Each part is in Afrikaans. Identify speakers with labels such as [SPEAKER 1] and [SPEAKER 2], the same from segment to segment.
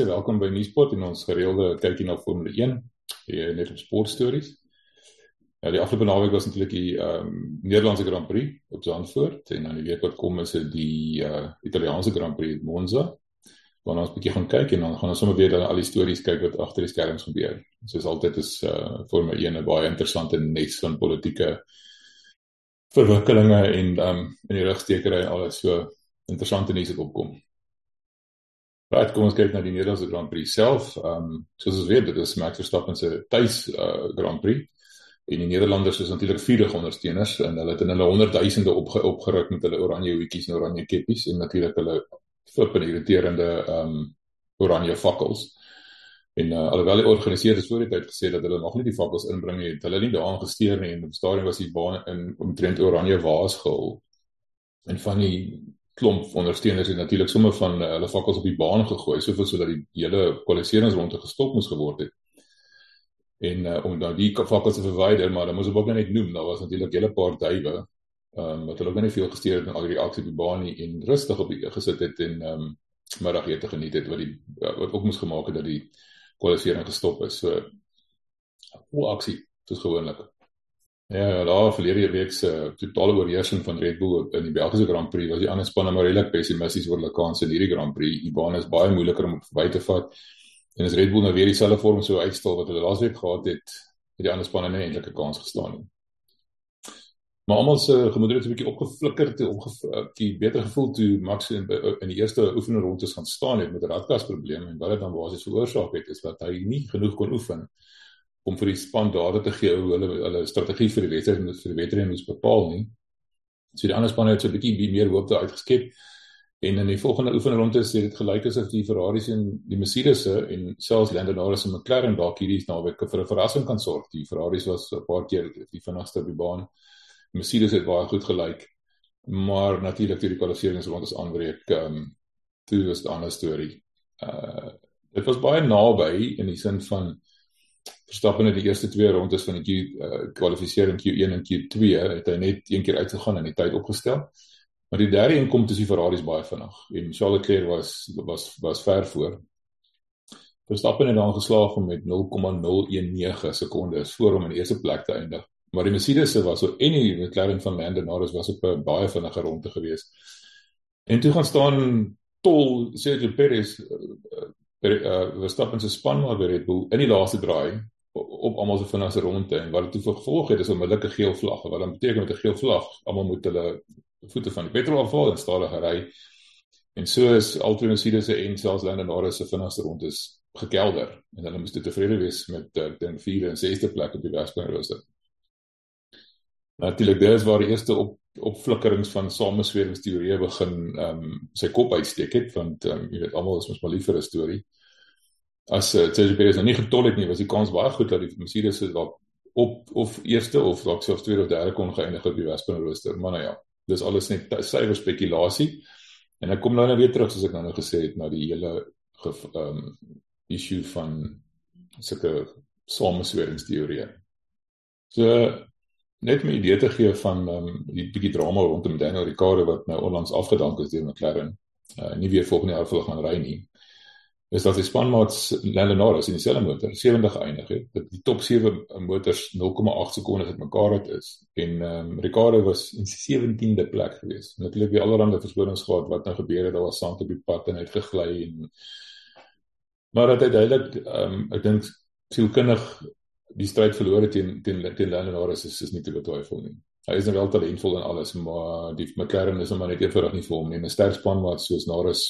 [SPEAKER 1] Mense, welkom by Nuuspot en ons gereelde kykie na Formule 1 hier net op sportstories. Ja, die afgelope naweek was natuurlik die ehm um, Nederlandse Grand Prix op Zandvoort en dan die week wat kom is dit die uh Italiaanse Grand Prix in Monza. Waar ons 'n bietjie gaan kyk en dan gaan ons sommer weer dan al die stories kyk wat agter die skerms gebeur. Soos altyd is uh Formule 1 'n baie interessante nes van politieke verwikkelinge en ehm um, in die rugstekery en alles so interessante nuus wat opkom. Right, kom ons kyk na die Nederlandse Grand Prix self. Ehm um, soos ons weet, dit is Max Verstappen se tuis uh, Grand Prix. En die Nederlanders is natuurlik vurig ondersteuners en hulle het in hulle honderdduisende opge opgeruk met hulle oranje hoedjies en oranje keppies en natuurlik hulle flippende irriterende ehm um, oranje fakkels. En uh, alhoewel die organiseerders voor die tyd gesê dat hulle nog nie die fakkels inbring nie, het hulle nie daaraan gesteer nie en op stadium was die baan in omtrent oranje waas gehul. En van die klomp ondersteuners het natuurlik sommer van uh, hulle vakkels op die baan gegooi soveel sodat die hele kwalifikasieringsronde gestop moes geword het. En uh, om dan die vakkels te verwyder, maar dan moes ek ook net noem, daar was natuurlik 'n hele paar duwe ehm um, wat hulle ook nie veel gesteer het in al die reaksie op die baan nie en rustig op die gesit het en ehm um, middagete geniet het wat die wat ook moes gemaak het dat die kwalifikasiering gestop is. So hoe aksie soos gewoonlik. Ja, daar verlede week se totale oorheersing van Red Bull in die Belgiese Grand Prix was die ander spanne maar redelik pessimisties oor hulle kans in hierdie Grand Prix. Die baan is baie moeiliker om verby te vat. En as Red Bull nou weer dieselfde vorm sou uitstel wat hulle laasweek gehad het, het die ander spanne nie eintlik 'n kans gestaan nie. Maar almal se gemoedere het 'n bietjie opgeflikker toe opgeflikker beter gevoel toe Max in, in die eerste oefenrondes gaan staan het met 'n radkasprobleem en wat dit dan basies veroorsaak het is dat hy nie genoeg kon oefen om vir die span data te gee hoe hulle hulle strategie vir die wedstryd moet vir die wedstryd moet bepaal nie. So die ander spanne het so 'n bietjie meer hoop daar uitgeskep. En in die volgende oefenronde sê dit gelyk asof die Ferraris en die Mercedes en selfs Lando Norris en McLaren dalk hierdie naweek vir 'n verrassing kan sorg. Die Ferraris was 'n paar keer die vinnigste op die baan. Mercedes het baie goed gelyk. Maar natuurlik toe die kwalifikasieringsrondes aanbreek, ehm um, toe was 'n ander storie. Uh dit was baie naby in die sin van Verstappen het die eerste twee rondes van die Q uh, kwalifikasiering Q1 en Q2 het hy net een keer uitgegaan en die tyd opgestel. Maar die derde een kom tussen die Ferraris baie vinnig en Charles Leclerc was was was ver voor. Verstappen het dan geslaag om met 0,019 sekondes voor hom in die eerste plek te eindig. Maar die Mercedes was so en die McLaren van Lando Norris was op 'n baie vinnige ronde gewees. En toe gaan staan tol Sergio Perez uh, uh, Verstappen se spanmaat by Red Bull in die laaste draai op almal se vinnigste ronde en wat dit toe gevolg het is onmiddellike geel vlag wat dan beteken met 'n geel vlag almal moet hulle voete van die petrol afhaal en stadig ry en so is Mercedes se en selfs Lando Norris se vinnigste ronde gekelder en hulle moes tevrede wees met uh, den 4de en 6de plek op die Wesbankrooster. Natuurlik dis waar die eerste op opflikkerings van samesweringsteorieë begin ehm um, sy kop uitsteek het want ehm um, jy weet almal is mos maar lief vir 'n storie. As uh, Sergio Perez nou nie getol het nie, was die kans baie goed dat die Mercedes se dalk op of eerste of dalk selfs tweede of derde kon geëindig op die Wespen rooster. Maar nou ja, dis alles net suiwer spekulasie. En ek kom nou nou weer terug soos ek nou nou gesê het na die hele ehm um, issue van sulke samesweringsteorieë. So net 'n idee te gee van ehm um, die bietjie drama rondom Daniel Ricciardo wat nou onlangs afgedank is deur McLaren. Uh nie weer volgende jaar vir gaan ry nie. Is dat die spanmaats Lando Norris in dieselfde motor 70 geëindig het. Dat die top 7 motors 0,8 sekondes uit mekaar het is en ehm um, Ricciardo was in 17de plek gewees. Natuurlik die allerlei verskonings gehad wat nou gebeur het. Daar was sand op die pad en uit gegly en maar dat hy duidelik ehm um, ek dink sielkundig die stryd verloor het teen teen teen Lando Norris is is nie te betwyfel nie. Hy is nou wel talentvol en alles, maar die McLaren is hom net eenvoudig nie vir hom nie. 'n Sterk span wat soos Norris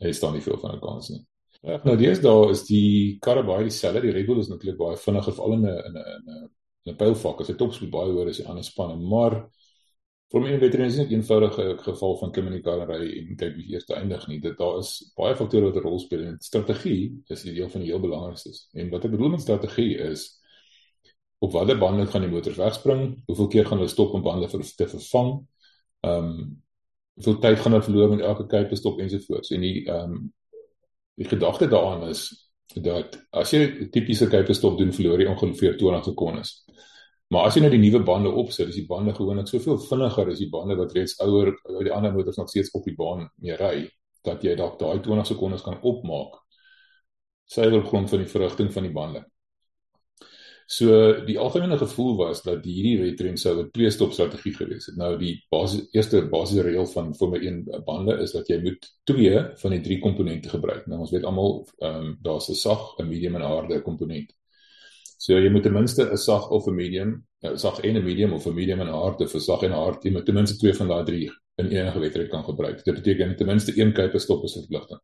[SPEAKER 1] hy staan nie veel van 'n kans nie. Ja, nou dis daar is die karre baie dieselfde. Die Red Bull is natuurlik baie vinniger veral in 'n in 'n 'n 'n pylfak. As hy topspeed baie hoër is as die ander spanne, maar my weet jy is nie 'n eenvoudige geval van kommunikasie en kyk wie eers eindig nie. Dit daar is baie faktore wat 'n rol speel en strategie is die deel van die heel belangrikstes. En wat ek bedoel met strategie is op watter bande gaan die motors wegspring? Hoeveel keer gaan hulle stop om bande vir te vervang? Ehm um, hoeveel tyd gaan hulle verloor met elke kuipe stop ensovoorts. En die ehm um, die gedagte daaraan is dat as jy 'n tipiese kuipe stop doen, verloor jy ongeveer 20 sekondes. Maar as jy nou die nuwe bande opsit, is die bande gewoonlik soveel vinniger as die bande wat reeds ouer die ander motors nog steeds op die baan mee ry dat jy dalk daai 20 sekondes kan opmaak suiwer op grond van die verrigting van die bande. So die algemene gevoel was dat hierdie wedren sou 'n twee-stop strategie gewees het. Nou die basis eerste basiese reël van Formule 1 bande is dat jy moet twee van die drie komponente gebruik. Nou ons weet almal ehm um, daar's 'n sag, 'n medium en 'n harde komponent. So jy moet ten minste 'n sag of 'n medium, 'n sag en 'n medium of 'n medium en 'n harde vir sag en hard, jy moet ten minste twee van daai drie in enige wedren kan gebruik. Dit beteken ten minste een kuiper stop is verpligting.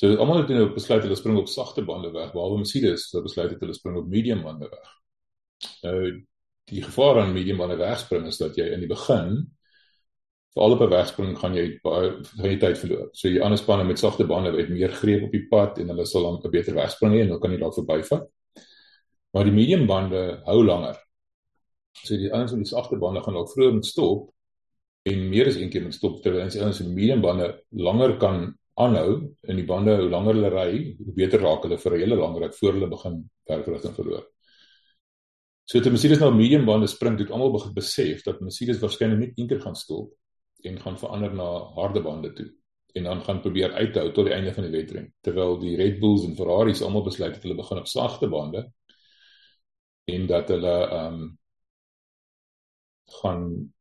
[SPEAKER 1] So almal het nou besluit hulle spring op sagte bande weg, behalwe Mercedes het besluit hulle spring op medium bande weg. Nou die gevaar aan medium bande wegspring is dat jy in die begin veral op 'n wegspring gaan jy baie baie tyd verloor. So die ander spanne met sagte bande het meer greep op die pad en hulle sal dan 'n beter wegspring hê en dan kan jy daar verbyvat. Maar die medium bande hou langer. So die ouens met die sagte bande gaan ook vroeër moet stop en meer as een keer moet stop terwyl die ouens met medium bande langer kan aanhou in die bande hoe langer hulle ry, hoe beter raak hulle vir 'n hele lang ry voor hulle begin werkrigting verloor. So dit Mercedes nou medium bande spring, het almal begin besef dat Mercedes waarskynlik net eendag gaan stop en gaan verander na harde bande toe en dan gaan probeer uithou tot die einde van die wedren terwyl die Red Bulls en Ferraris almal besluit het hulle begin op sagte bande en dat hulle ehm um, gaan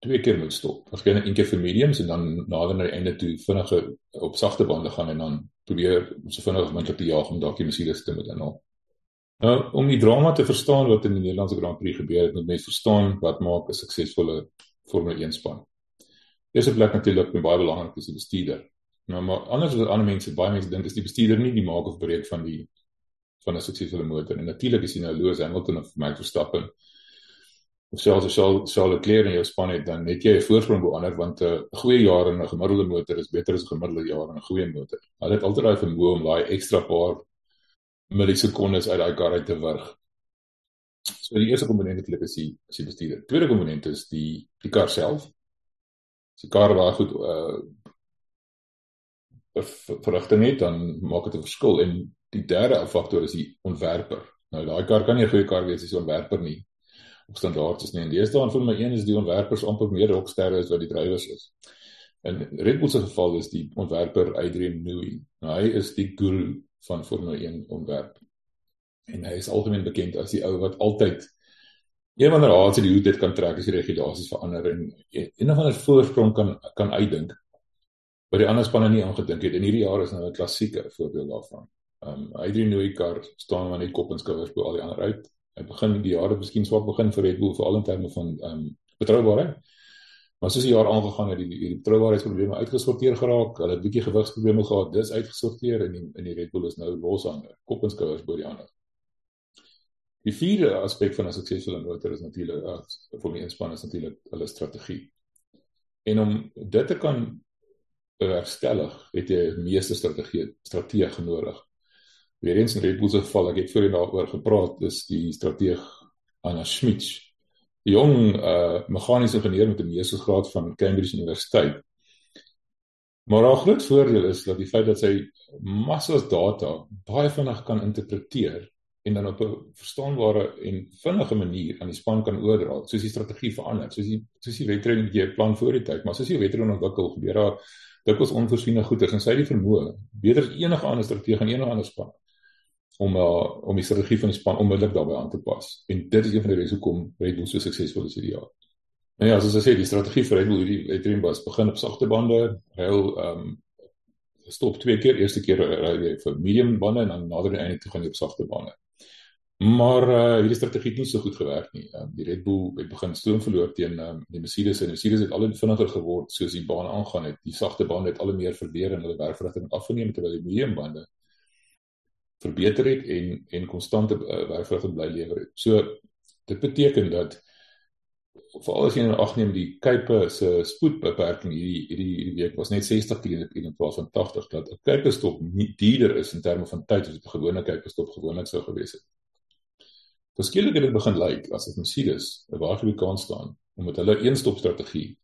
[SPEAKER 1] twee keer moet stop. Ons gaan een keer vir mediums en dan nader na die einde toe vinniger op sagte bande gaan en dan probeer so vinnig as moontlik te jaag om dalk die Mercedes te moet inhaal. Nou om die drama te verstaan wat in die Nederlandse Grand Prix gebeur het, moet mens verstaan wat maak 'n suksesvolle Formule 1 span. Eerste plek natuurlik baie belangrik is die bestuurder. Nou maar anders as ander mense, baie mense dink is die bestuurder nie die maak of breek van die van 'n suksesvolle motor. En natuurlik is hy nou Lewis Hamilton of Max Verstappen selfs as jy sal kleer in jou span het dan net jy 'n voorsprong bo ander want 'n uh, goeie jaar in 'n gemiddelde motor is beter as 'n gemiddelde jaar in 'n goeie motor. Hulle het altyd daai vermoë om daai ekstra paar millisekondes uit daai kar uit te wurg. So die eerste komponent natuurlik is die is die bestuurder. Tweede komponent is die die kar self. As die kar baie goed uh verrigting het dan maak dit 'n verskil en die derde faktor is die ontwerper. Nou daai kar kan nie 'n goeie kar wees as die ontwerper nie standaard is nie. En deesdae in Formule 1 is die ontwerpers amper meer rocksterre as wat die drywers is. In Red Bull se geval is die ontwerper Adrian Newey. Nou, hy is die guru van Formule 1 ontwerp. En hy is algemeen bekend as die ou wat altyd een van die raads die hoed dit kan trek as die regulasies verander en een of ander voorsprong kan kan uitdink wat die ander spanne nie aangedink het. En hierdie jaar is nou 'n klassieke voorbeeld daarvan. Um Adrian Newey kar staan maar net kop en skouers bo al die ander uit hy begin die jare miskien swak begin vir Red Bull veral in terme van ehm um, betroubaarheid. Maar soos die jaar aangegaan het, die die betroubaarheidsprobleme uitgesorteer geraak. Hulle het 'n bietjie gewigsprobleme gehad. Dis uitgesorteer en die, in die Red Bull is nou los aan kop en skouers bo die ander. Die vierde aspek van 'n suksesvolle motor is natuurlik uh, vir my inspanning is natuurlik hulle strategie. En om dit te kan bewerkstellig, het jy 'n meeste strategie strategie nodig weer eens in Bull se geval, ek het voorheen daaroor gepraat, dis die strateeg Anna Schmidt. Die jong uh meganiese ingenieur met 'n meestersgraad van Cambridge Universiteit. Maar haar groot voordeel is dat die feit dat sy massas data baie vinnig kan interpreteer en dan op 'n verstaanbare en vinnige manier aan die span kan oordra, soos die strategie verander, soos die soos die wedren jy plan voor die tyd, maar soos die wedren ontwikkel, gebeur daar dikwels onvoorsiene goeders en sy het die vermoë beter as enige ander strateeg in enige ander span om uh, om die strategie van die span onmiddellik daarbey aan te pas. En dit is een van die redes hoekom Red Bull so suksesvol is hierdie jaar. Nou ja, soos ek sê, die strategie vir Red Bull hierdie Adrian was begin op sagte bande, hy ehm um, stop twee keer, eerste keer ry hy vir medium bande en dan nader aan die einde toe gaan hy op sagte bande. Maar uh hierdie strategie het nie so goed gewerk nie. Um, die Red Bull het begin stoom verloor teen um, die Mercedes en die Mercedes het al vinniger geword soos die baan aangaan het. Die sagte bande het al meer verbeter en hulle werkverrigting afgeneem terwyl die medium bande verbeter het en en konstante uh, werkvrugte bly lewer. So dit beteken dat veral as jy nou agneem die Kuipe se spoedbeperking hierdie hierdie hierdie week was net 60 km/h in plaas van 80 dat 'n Kuipe stop nie duurder is in terme van tyd as 'n gewone Kuipe stop gewoonlik sou gewees het. Verskillik het dit begin lyk like, as dit Mercedes 'n waarskynlik kan staan om met hulle een stop strategie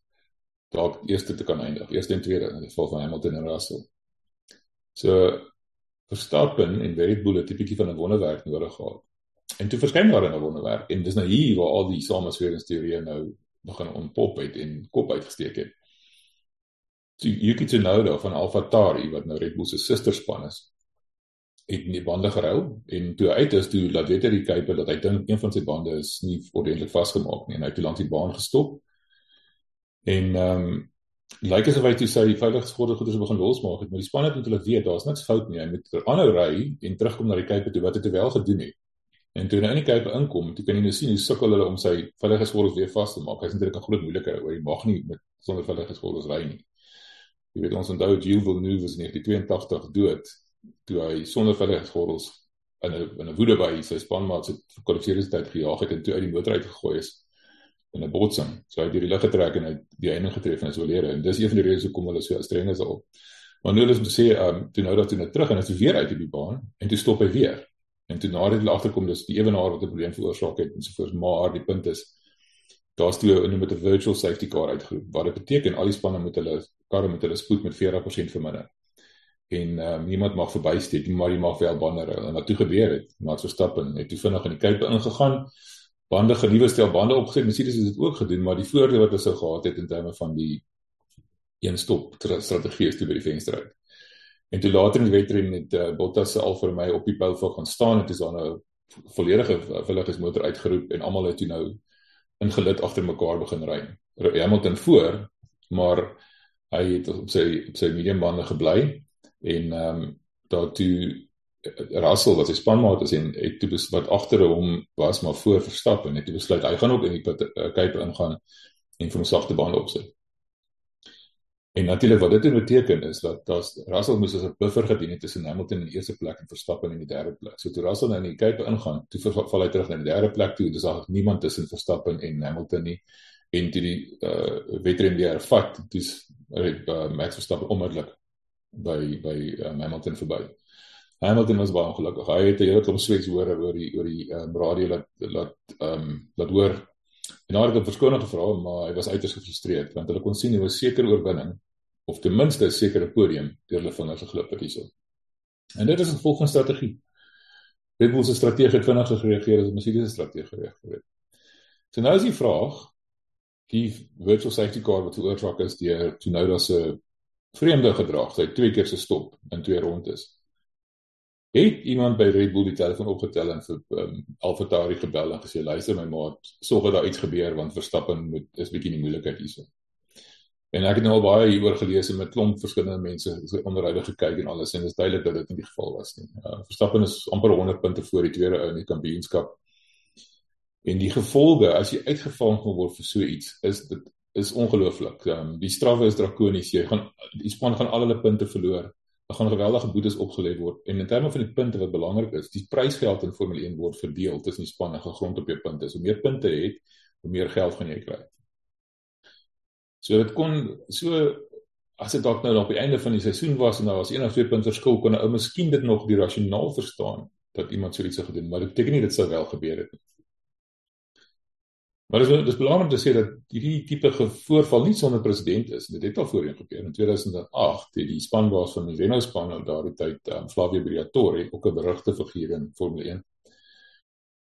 [SPEAKER 1] dalk eerste te kan eindig, eerste en tweede in geval van Hamilton en Russell. So Verstappen en Red Bull het 'n bietjie van 'n wonderwerk nodig gehad. En toe verskyn daar 'n wonderwerk en dis nou hier waar al die samesweringsteorieë nou begin ontpop het en kop uitgesteek het. Yuki Tsunoda van AlphaTauri wat nou Red Bull se susterspan is het nie bande gerou en toe uit is toe laat weet hy die kuiper dat hy dink een van sy bande is nie ordentlik vasgemaak nie en hy het toe langs die baan gestop en ehm um, lyk asof hy toe sy veiligheidsgordel goeders begin losmaak het maar die span het met hulle weet daar's niks fout nie. Hy moet aanhou ry en terugkom na die kuiper toe wat hy wel gedoen het en toe hy nou in die kuiper inkom toe kan jy nou sien hoe sukkel hulle om sy veiligheidsgordels weer vas te maak. Hy's natuurlik 'n groot moeilikheid oor hy mag nie met sonder veiligheidsgordels ry nie. Jy weet ons onthou Gilles Villeneuve was in 1982 dood toe hy sonder veiligheidsgordels in 'n in 'n woede by sy spanmaat se kwalifikasietyd gejaag het en toe uit die motor uit gegooi is in 'n botsing. So hy het deur die lug getrek en hy die einde getref en is oorlede. En dis een van die redes hoekom hulle so streng is daarop. Maar nou is om te sê, ehm um, toe nou dat hy net terug en hy is weer uit op die baan en toe stop hy weer. En toe nadat hulle agterkom dis die ewenaar wat 'n probleem veroorsaak het en so voort, maar die punt is daar's toe 'n met 'n virtual safety car uitgeroep. Wat dit beteken, al die spanne moet hulle karre met hulle spoed met 40% verminder. En um, niemand mag verbysteek, maar jy mag wel bande ry. En wat toe gebeur het, Max Verstappen het toe vinnig in die kuipe ingegaan. Bande genuwe stel bande opgesit. Mercedes het dit ook gedoen, maar die voordeel wat hulle sou gehad het in terme van die een stop strategie is toe by die venster uit. En toe later in die wedren het uh, Bottas se Alfa Romeo op die pole gaan staan dit is dan nou volledige veiligheidsmotor uitgeroep en almal het toe nou ingelid agter mekaar begin ry. Hamilton voor, maar hy het op sy op sy medium bande gebly en ehm um, daartoe Russell wat sy spanmaat is en het toe wat agter hom was maar voor verstap en het besluit hy gaan ook in die kuipe ingaan en vir 'n sagte bande opsit. En natuurlik wat dit beteken is dat daar's Russell moes as 'n buffer gedien het tussen Hamilton in die eerste plek en Verstappen in die derde plek. So toe Russell nou in die kuipe ingaan, toe val hy terug na die derde plek toe. Dis al niemand tussen Verstappen en Hamilton nie. En toe die uh wedren weer vat, dis uh, Max Verstappen onmiddellik by by um, Hamilton verby. Hamilton was baie ongelukkig. Hy het 'n hele klomp swets hoor oor die oor die um, radio laat laat ehm um, laat hoor. En daar het hy verskoning gevra, maar hy was uiters gefrustreerd want hulle kon sien hy was seker oorwinning of ten minste 'n sekere podium deur hulle vingers geglip het hierso. En dit is 'n volgende strategie. Red Bull se strategie het vinniger gereageer as Mercedes se strategie gereageer het. So nou is die vraag die virtual safety car wat veroorsaak is deur Tsunoda se vreemde gedrag, sy twee keer se stop in twee rondes. Het iemand by Red Bull die telefoon opgetel en vir um, AlphaTauri gebel en gesê luister my maat, sorg dat daar iets gebeur want Verstappen moet is bietjie die moeilikheid hierso. En ek het nou al baie hieroor gelees en met klomp verskillende mense onderhoude gekyk en alles en dit is duidelik dat dit nie die geval was nie. Uh, Verstappen is amper 100 punte voor die tweede ou in die kampioenskap. En die gevolge as jy uitgevang kan word vir so iets is dit is ongelooflik. Um, die strawe is drakonies. Jy gaan die span gaan al hulle punte verloor. Daar gaan geweldige boetes opgelê word. En in terme van die punte wat belangrik is, die prysgeld in Formule 1 word verdeel tussen die spanne gegrond op jou punte. So meer punte jy het, hoe meer geld gaan jy kry. So dit kon so as dit dalk nou op die einde van die seisoen was en daar was een of twee punte verskil kon 'n ou miskien dit nog die rasionaal verstaan dat iemand so iets sou gedoen, maar dit beteken nie dit sou wel gebeur het nie. Maar dit is dis belangrik te sê dat hierdie tipe voorval nie sonder president is. Dit het al voorheen gebeur in 2008 het die spanbaas van die Renault span op daardie tyd, um, Flavio Briatore, ook 'n berugte figuur in Formule 1.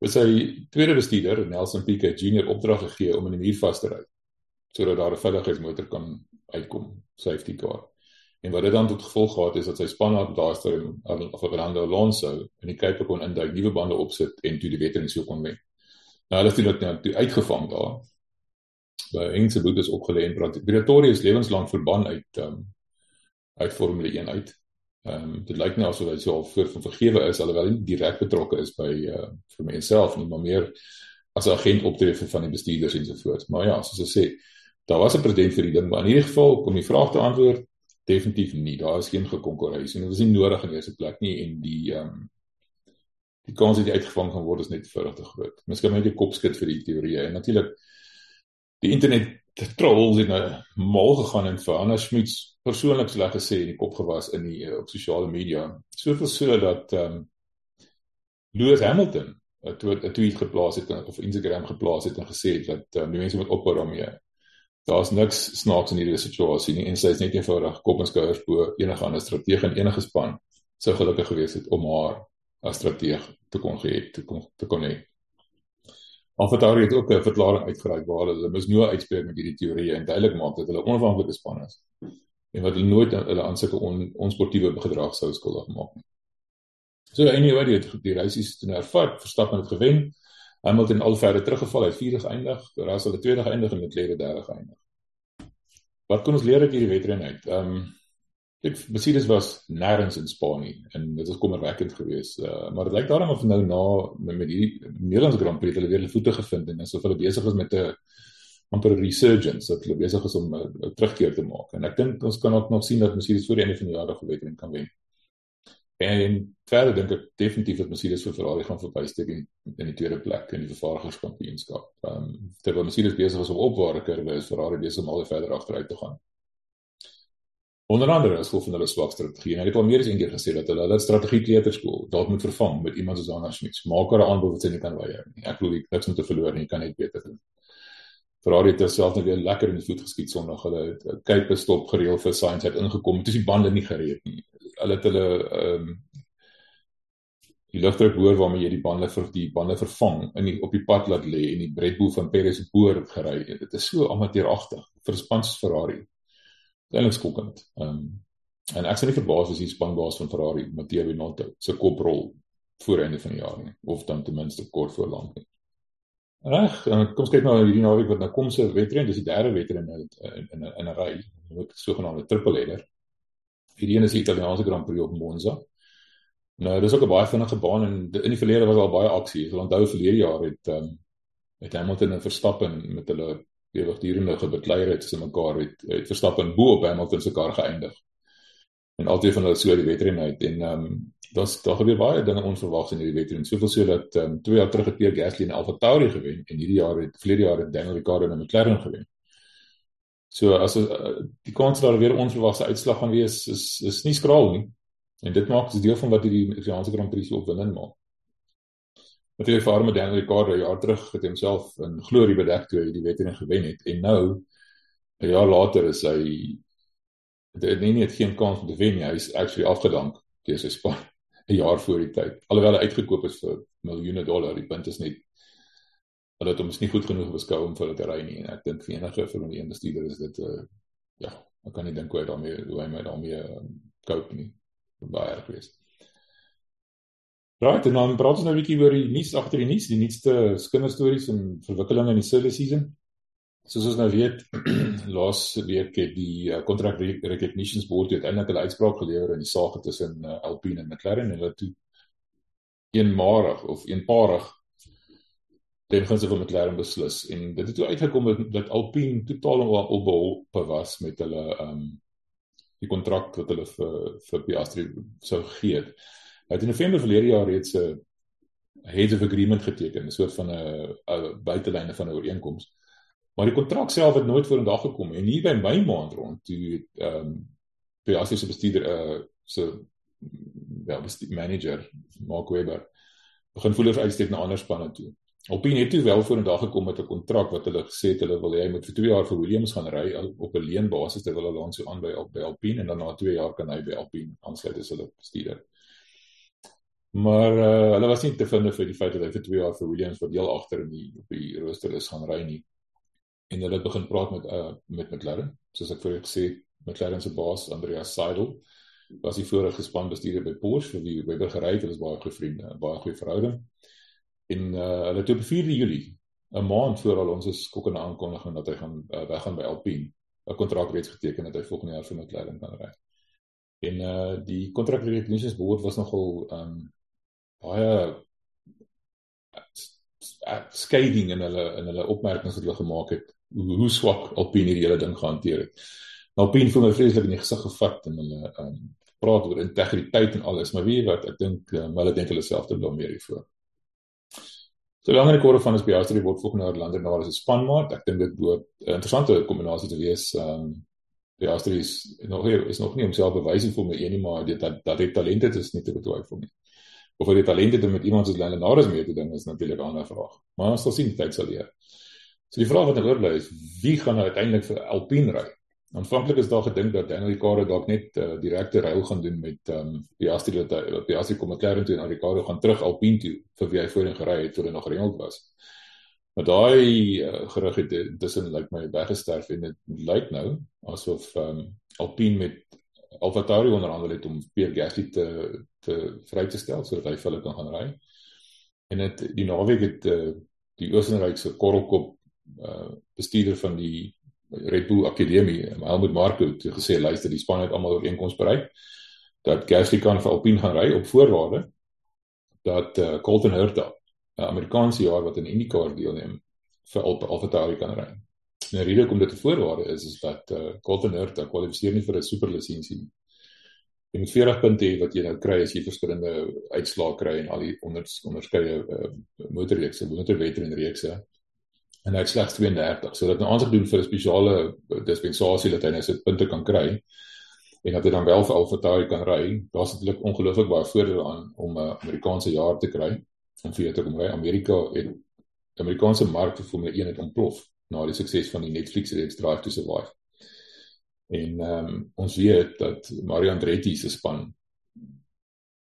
[SPEAKER 1] Hy sy tweede bestuurder, Nelson Piquet Jr, opdrag gegee om in die muur vas te ry sodat daar 'n veiligheidsmotor kan uitkom, safety car. En wat dit dan tot gevolg gehad is dat sy spanmaat daarster en Fernando Alonso in die Cape kon induik, nuwe bande opsit en toe die wetter en so kon wen. Nou hulle het dit nou toe uitgevang daar. By Engse boetes opgelê en Briatore is lewenslank verban uit um, uit Formule 1 uit. Ehm um, dit lyk nie asof hy so al voor van vergewe is alhoewel hy nie direk betrokke is by uh vir myself nie, maar meer as 'n agent optree vir van die bestuurders en so voort. Maar ja, soos ek sê, daar was 'n president vir die ding, maar in hierdie geval kom die vraag te antwoord definitief nie. Daar is geen gekonkurrensie en dit is nie nodig in eerste plek nie en die ehm um, die kans dat jy uitgevang gaan word is net vir te groot. Miskien moet jy kop skud vir die teorieë en natuurlik die internet trolls het nou mal gegaan en vir Anna Schmitz persoonlik sleg gesê in die kop gewas in die op sosiale media. Soveel so dat ehm um, Lewis Hamilton 'n tweet geplaas het of Instagram geplaas het en gesê het dat um, die mense moet ophou daarmee daar's niks snaaks in hierdie situasie nie en sy is net eenvoudig kop en skouers bo enige ander strategie en enige span sou gelukkig gewees het om haar as strateeg te kon gee te kon te kon hê. Alfatari het ook 'n verklaring uitgereik waar hulle mis nou uitspreek met hierdie teorieë en duidelik maak dat hulle onafhanklike span is. en wat hulle nooit hulle aan sulke on, onsportiewe gedrag sou skuldig maak nie. So anyway, die die reisies toe ervaar, Verstappen het gewen. Hamilton al verder teruggeval, hy het vierde geëindig, Russell het tweede geëindig en Leclerc derde geëindig. Wat kan ons leer uit hierdie wedren uit? Ehm um, ek Mercedes was nêrens in Spanje en dit was kommerwekkend geweest. Uh, maar dit lyk daarom of nou na met, met hierdie Nederlandse Grand Prix hulle weer hulle voete gevind en asof hulle besig is met 'n amper resurgence, dat hulle besig is om 'n terugkeer te maak. En ek dink ons kan ook nog sien dat Mercedes voor die einde van die jaar nog 'n wedren kan wen. En verder dink ek definitief dat Mercedes vir Ferrari gaan verbysteek in, in die tweede plek in die vervaardigingskampioenskap. Ehm um, terwyl Mercedes besig is om opwaarde kurwe, is Ferrari besig om al verder agteruit te gaan. Onder andere as gevolg van hulle swak strategie. Ek het al meer as eendag gesê dat hulle hulle strategie kleuterskool dalk moet vervang met iemand soos Anna Schmidt. Maak haar aanbod wat sy nie kan weier nie. Ek glo niks om te verloor nie, kan net beter doen. Ferrari het self net weer lekker in die voet geskiet sonder hulle kyk bestop gereël vir Sainz het ingekom. Dit is die bande nie gereed nie hulle het hulle ehm um, die lugdruk hoor waarmee jy die bande vir die bande vervang in die op die pad laat lê en die Red Bull van Perez boor gery. Dit is so amateuragtig vir spans Ferrari. Eintlik skokkend. Ehm um, en ek sien nie verbaas as die spanbaas van Ferrari, Matteo Binotto, se koprol voor einde van die jaar nie of dan ten minste kort voor lank nie. Reg, kom ons kyk nou hierdie naweek wat nou kom se wedren, dis die derde wedren in in in 'n ry, 'n sogenaamde triple header. Hierdie een is die Italiaanse Grand Prix op Monza. Nou, dis ook 'n baie vinnige baan en in die verlede was al baie aksie. Ek onthou verlede jaar het ehm um, het Hamilton en Verstappen met hulle ewigdurende gebekleier het tussen mekaar het, het Verstappen bo op Hamilton se kar geëindig. En altyd van hulle so die wedren uit en ehm um, daar's daar gebeur baie dinge onverwags in hierdie wedren. Soveel so dat ehm um, twee jaar terug het Pierre Gasly en AlphaTauri gewen en hierdie jaar het verlede jaar het Daniel Ricciardo en McLaren gewen. So as uh, die kans daar weer onverwagse uitslag gaan wees is is nie skraal nie. En dit maak dit deel van wat hierdie Italiaanse Grand Prix so opwindend maak. Hy vir met Daniel Ricciardo jaar terug het homself in glorie bedek toe hy die wedren gewen het en nou 'n jaar later is hy dit nie net geen kans om te wen nie, hy is actually afgedank deur sy span 'n jaar voor die tyd. Alhoewel hy uitgekoop is vir miljoene dollar, die punt is net hulle het hom nie goed genoeg beskou om vir hulle te ry nie en ek dink vir enige vir 'n bestuurder is dit uh, ja, ek kan nie dink hoe hy daarmee hoe hy met daarmee um, cope nie. baie erg geweest. Right, en dan praat ons nou 'n bietjie oor die nuus agter die nuus, die nuutste kinderstories en verwikkelinge in die silly season. Soos ons nou weet, laas week het die uh, contract recognitions board uiteindelik 'n uitspraak gelewer in die saak tussen uh, Alpine en McLaren en hulle toe eenmarig of eenparig ten gunste van McLaren beslis en dit het toe uitgekom dat, dat Alpine totaal onbeholpe was met hulle ehm um, die kontrak wat hulle vir vir Piastri sou gee. Hy het in November verlede jaar reeds 'n heads of agreement geteken, 'n soort van 'n buitelyne van 'n ooreenkoms. Maar die kontrak self het nooit vorendag gekom en hier by my maand rond toe ehm um, Piastri se bestuurder uh so wel bestuur manager Mark Webber begin voelers uitsteek na ander spanne toe. Alpine het toe wel vorendag gekom met 'n kontrak wat hulle gesê het hulle wil hy moet vir 2 jaar vir Williams gaan ry op 'n leenbasis terwyl hulle Alonso aanby op by Alpine en dan na 2 jaar kan hy by Alpine aansluit as hulle bestuurder. Maar uh, hulle was nie te vind vir die feit dat hy vir 2 jaar vir Williams wat deel agter in die op die rooster is gaan ry nie. En hulle begin praat met uh, met McLaren, soos ek voorheen gesê, McLaren se baas Andreas Seidel was die vorige spanbestuurder by Porsche vir wie Webber gery het, hulle is baie goeie vriende, baie goeie verhouding en uh, hulle het op 4 Julie 'n maand voor al ons is skokkende aankondiging dat hy gaan uh, weggaan by Alpine 'n kontrak reeds geteken dat hy volgende jaar vir McLaren kan ry. En uh die kontrak recognitions board was nogal um baie skeiding in hulle in hulle opmerkings wat hulle gemaak het hoe, hoe swak Alpine hierdie hele ding gehanteer het. Alpine voel my vreeslik in die gesig gevat en hulle um praat oor integriteit en alles, maar weet jy wat, ek dink um, hulle dink hulle self te blameer hiervoor. So lank en kort van is Piastri word volgende jaar lander na as 'n spanmaat. Ek dink dit behoort 'n interessante kombinasie te wees. Ehm um, Piastri is nog hier is nog nie homself bewys in Formule 1 nie, maar dit dat dat hy talent het is nie te betwyfel nie. Of hy talent het om met iemand soos Lando Norris mee te doen is natuurlik 'n ander vraag. Maar ons sal sien tyd sal leer. So die vraag wat oorlei is, wie gaan nou uiteindelik vir Alpine ry? Aanvanklik is daar gedink dat Daniel Ricciardo dalk net uh, direkte ruil gaan doen met ehm um, Piastri dat hy Piastri kom McLaren toe en Ricciardo gaan terug Alpine toe vir wie hy voorheen gery het toe hy nog Renault was. Maar daai uh, gerug het tussen lyk like my weggesterf en dit lyk nou asof um, Alpine met AlphaTauri onderhandel het om Pierre Gasly te te vry te stel sodat hy vir hulle kan gaan ry. En dit die naweek het uh, die Oostenrykse korrelkop uh, bestuurder van die Red Bull Akademie, Helmut Marko, het gesê luister, die span het almal ooreenkoms bereik dat Gasly kan vir Alpine gaan ry op voorwaarde dat uh, Colton Herta, 'n Amerikaanse jaar wat in IndyCar deelneem, vir AlphaTauri kan ry. En die rede hoekom dit 'n voorwaarde is is dat uh, Colton Herta kwalifiseer nie vir 'n superlisensie nie. Jy moet 40 punte hê wat jy nou kry as jy verskillende uitslae kry en al die onder onderskeie uh, motorreekse, motorwedrenreekse en hy slegs 32. So dat nou aansoek doen vir 'n spesiale dispensasie dat hy nou sy punte kan kry en dat hy dan wel vir AlphaTauri kan ry. Daar's natuurlik ongelooflik baie voordele aan om 'n Amerikaanse jaar te kry om vir te kom ry. Amerika die Amerikaanse mark vir Formule 1 het ontplof na die sukses van die Netflix reeks Drive to Survive. En ehm um, ons weet dat Mario Andretti se span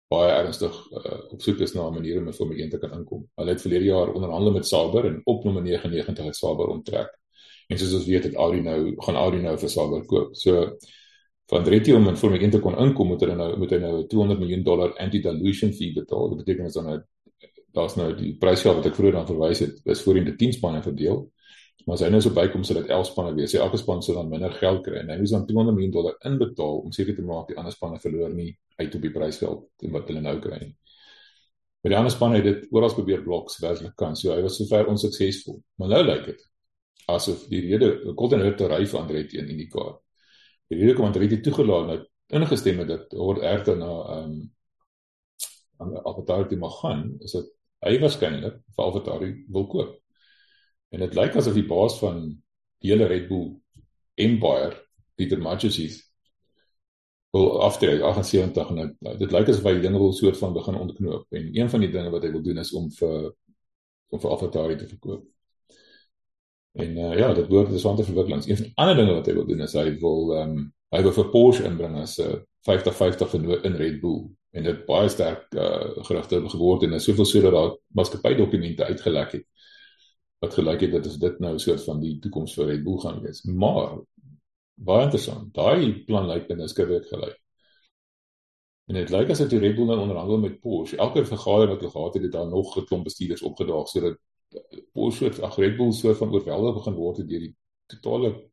[SPEAKER 1] baie ernstig uh, op soek is na 'n manier om in Formule 1 te kan inkom. Hulle het verlede jaar onderhandel met Sauber en op nommer 99 het Sauber onttrek. En soos ons weet het Audi nou gaan Audi nou vir Sauber koop. So van Andretti om in Formule 1 te kon inkom moet hy nou moet hy nou 200 miljoen dollar anti-dilution fee betaal. Dit beteken is dan nou daar's nou die prysgeld wat ek vroeër dan verwys het, is voorheen die 10 spanne verdeel. Maar as hy nou so bykom sodat 11 spanne wees, elke span sou dan minder geld kry en hy moet dan 200 miljoen dollar inbetaal om seker te maak die ander spanne verloor nie uit op die prysgeld teen wat hulle nou kry nie. Maar die ander spanne het dit oral probeer blok werklik kan. So hy was sover onsuksesvol. Maar nou lyk dit asof die rede Golden Hurt ry vir Andretti in die kar. Die rede kom Andretti toegelaat nou ingestem het dat oor Erta na ehm um, aan Avatar te mag gaan, is dit hy waarskynlik vir Avatar wil koop. En dit lyk asof die baas van die hele Red Bull Empire, Peter Matthews, wil aftree 78 en nou, dit lyk asof hy dinge wil soort van begin ontknoop en een van die dinge wat hy wil doen is om vir om vir Avatar te verkoop. En uh, ja, dit word interessante verwikkelings. Een van die ander dinge wat hy wil doen is hy wil ehm um, hy wil vir Porsche inbring as 'n uh, 50-50 vennoot in Red Bull en dit baie sterk uh, gerugte geword en is soveel sodat daar maatskappy dokumente uitgelek het wat gelyk het dat as dit nou soort van die toekoms vir Red Bull gaan wees. Maar baie interessant. Daai plan lyk binne skielik gelyk. En dit lyk asof die Red Bull nou onderhandel met Porsche. Elke vergadering wat hulle gehad het, het daar nog 'n klomp bestuurders opgedaag sodat Porsche ag Red Bull so van oorweldig begin word deur die totale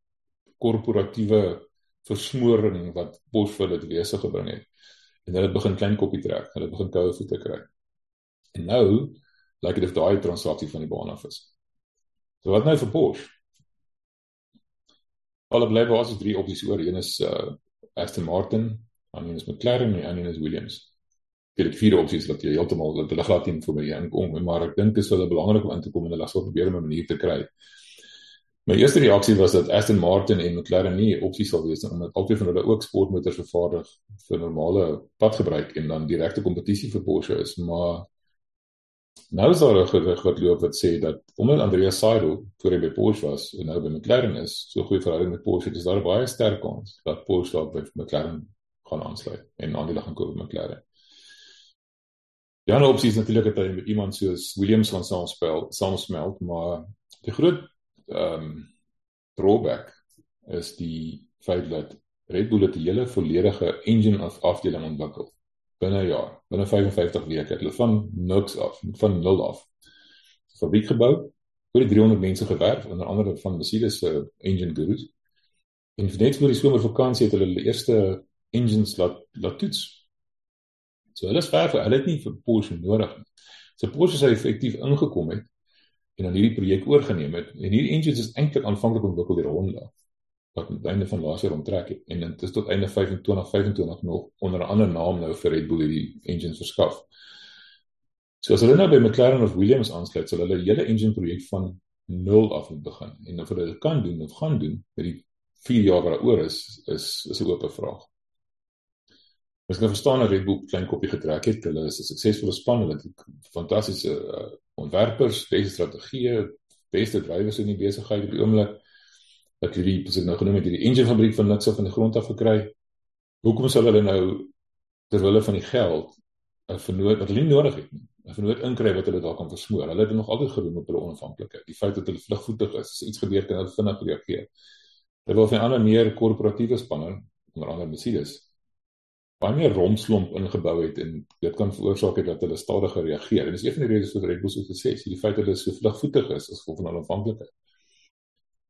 [SPEAKER 1] korporatiewe versmoring wat Porsche dit wese gebring het. En hulle begin klein koppie trek. Hulle begin koue voete kry. En nou lyk dit of daai transaksie van die baan af is. So wat nou vir Porsche? Hulle bly basies drie opsies oor. Een is uh Aston Martin, ander is McLaren en ander is Williams. Dit is vier opsies wat jy heeltemal dat hulle glad nie vir my aankom, maar ek dink dit is hulle belangrik om in te kom en hulle sal probeer om 'n manier te kry. My eerste reaksie was dat Aston Martin en McLaren nie opsies sal wees omdat albei van hulle ook sportmotors vervaardig vir normale padgebruik en dan direkte kompetisie vir Porsche is, maar Nou is daar 'n gerig wat loop wat sê dat omdat Andreas Seidel voor hy by Porsche was en nou by McLaren is, so goeie verhouding met Porsche, dis daar baie sterk kans dat Porsche dalk by McLaren gaan aansluit en aandele gaan koop by McLaren. Die ander opsie is natuurlik dat hy met iemand soos Williams gaan saamspel, saamsmelt, maar die groot ehm um, drawback is die feit dat Red Bull 'n hele volledige engine of afdeling ontwikkel binne 'n jaar, binne 55 weke het hulle van niks af, van nul af. Fabriek gebou, oor die 300 mense gewerf, onder andere van Mercedes se uh, engine gurus. En net voor die somervakansie het hulle hulle eerste engines laat laat toets. So hulle is ver, hulle het nie vir Porsche nodig nie. So Porsche sou effektief ingekom het en dan hierdie projek oorgeneem het. En hierdie engines is eintlik aanvanklik ontwikkel deur Honda wat aan die einde van laas jaar onttrek het en dit is tot einde 25 25 nog onder 'n ander naam nou vir Red Bull hierdie engines verskaf. So as hulle nou by McLaren of Williams aansluit, sal hulle hele engine projek van nul af moet begin. En of hulle dit kan doen of gaan doen met die 4 jaar wat daaroor is, is is 'n oop vraag. Ons kan verstaan dat Red Bull klein kopie getrek het. Hulle is 'n suksesvolle span, hulle het fantastiese uh, ontwerpers, beste strategieë, beste drywers in die besigheid op die oomblik dat hierdie presies nou genoem het hierdie engine fabriek van af van die grond af gekry. Hoekom sal hulle nou ter wille van die geld 'n vernoot wat hulle nie nodig het nie, 'n vernoot inkry wat hulle dalk kan versmoor. Hulle het nog altyd gedoen op hulle onafhanklikheid. Die feit dat hulle vlugvoetig is, as iets gebeur kan hulle vinnig reageer. Terwyl van ander meer korporatiewe spanne onder andere Mercedes baie meer romslomp ingebou het en dit kan veroorsaak dat hulle stadiger reageer. En dis een van die redes vir Red Bull se sukses, die feit dat hulle so vlugvoetig is as gevolg van hulle aanvanklikheid.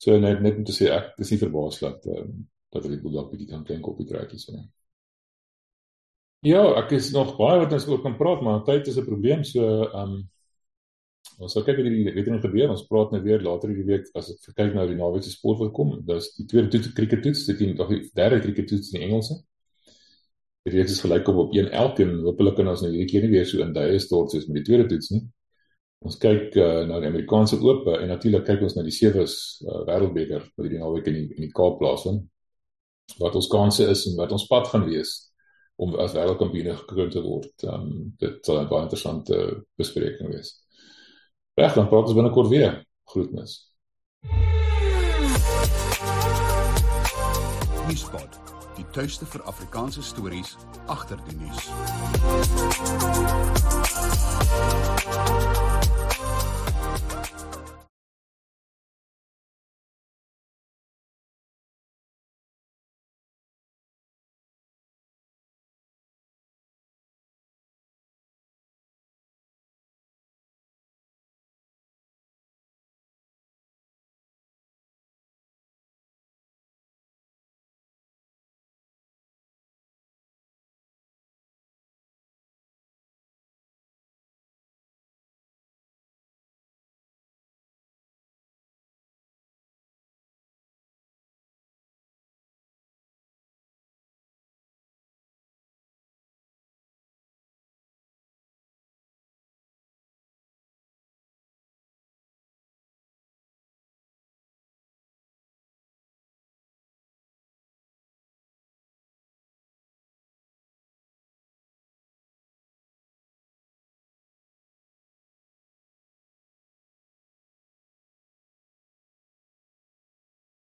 [SPEAKER 1] So net net om te sê ek dis nie verbaas dat um, dat Red Bull dalk bietjie kan klein kopie trek hier so. Ja, ek is nog baie wat ons oor kan praat, maar tyd is 'n probleem. So ehm um, ons sal kyk wat hierdie weet nie gebeur. Ons praat nou weer later hierdie week as ek kyk nou die naweek se sport wat kom. Dis die tweede toets cricket toets, dit is nog die derde cricket toets in Engelse die reeks is gelyk op op 1 elkeen hopelik kan ons nou hierdie keer nie weer so in duie stort soos met die tweede toets nie. Ons kyk uh, na die Amerikaanse Ope en natuurlik kyk ons na die Sevens uh, Wêreldbeker wat hierdie naweek in die, in die Kaap plaasvind. Wat ons kansse is en wat ons pad gaan wees om as wêreldkampioen gekroon te word. Um, dit sal 'n baie interessante bespreking wees. Reg, dan praat ons binnekort weer. Groetnis.
[SPEAKER 2] Nuuspot die tuiste vir Afrikaanse stories agter die nuus.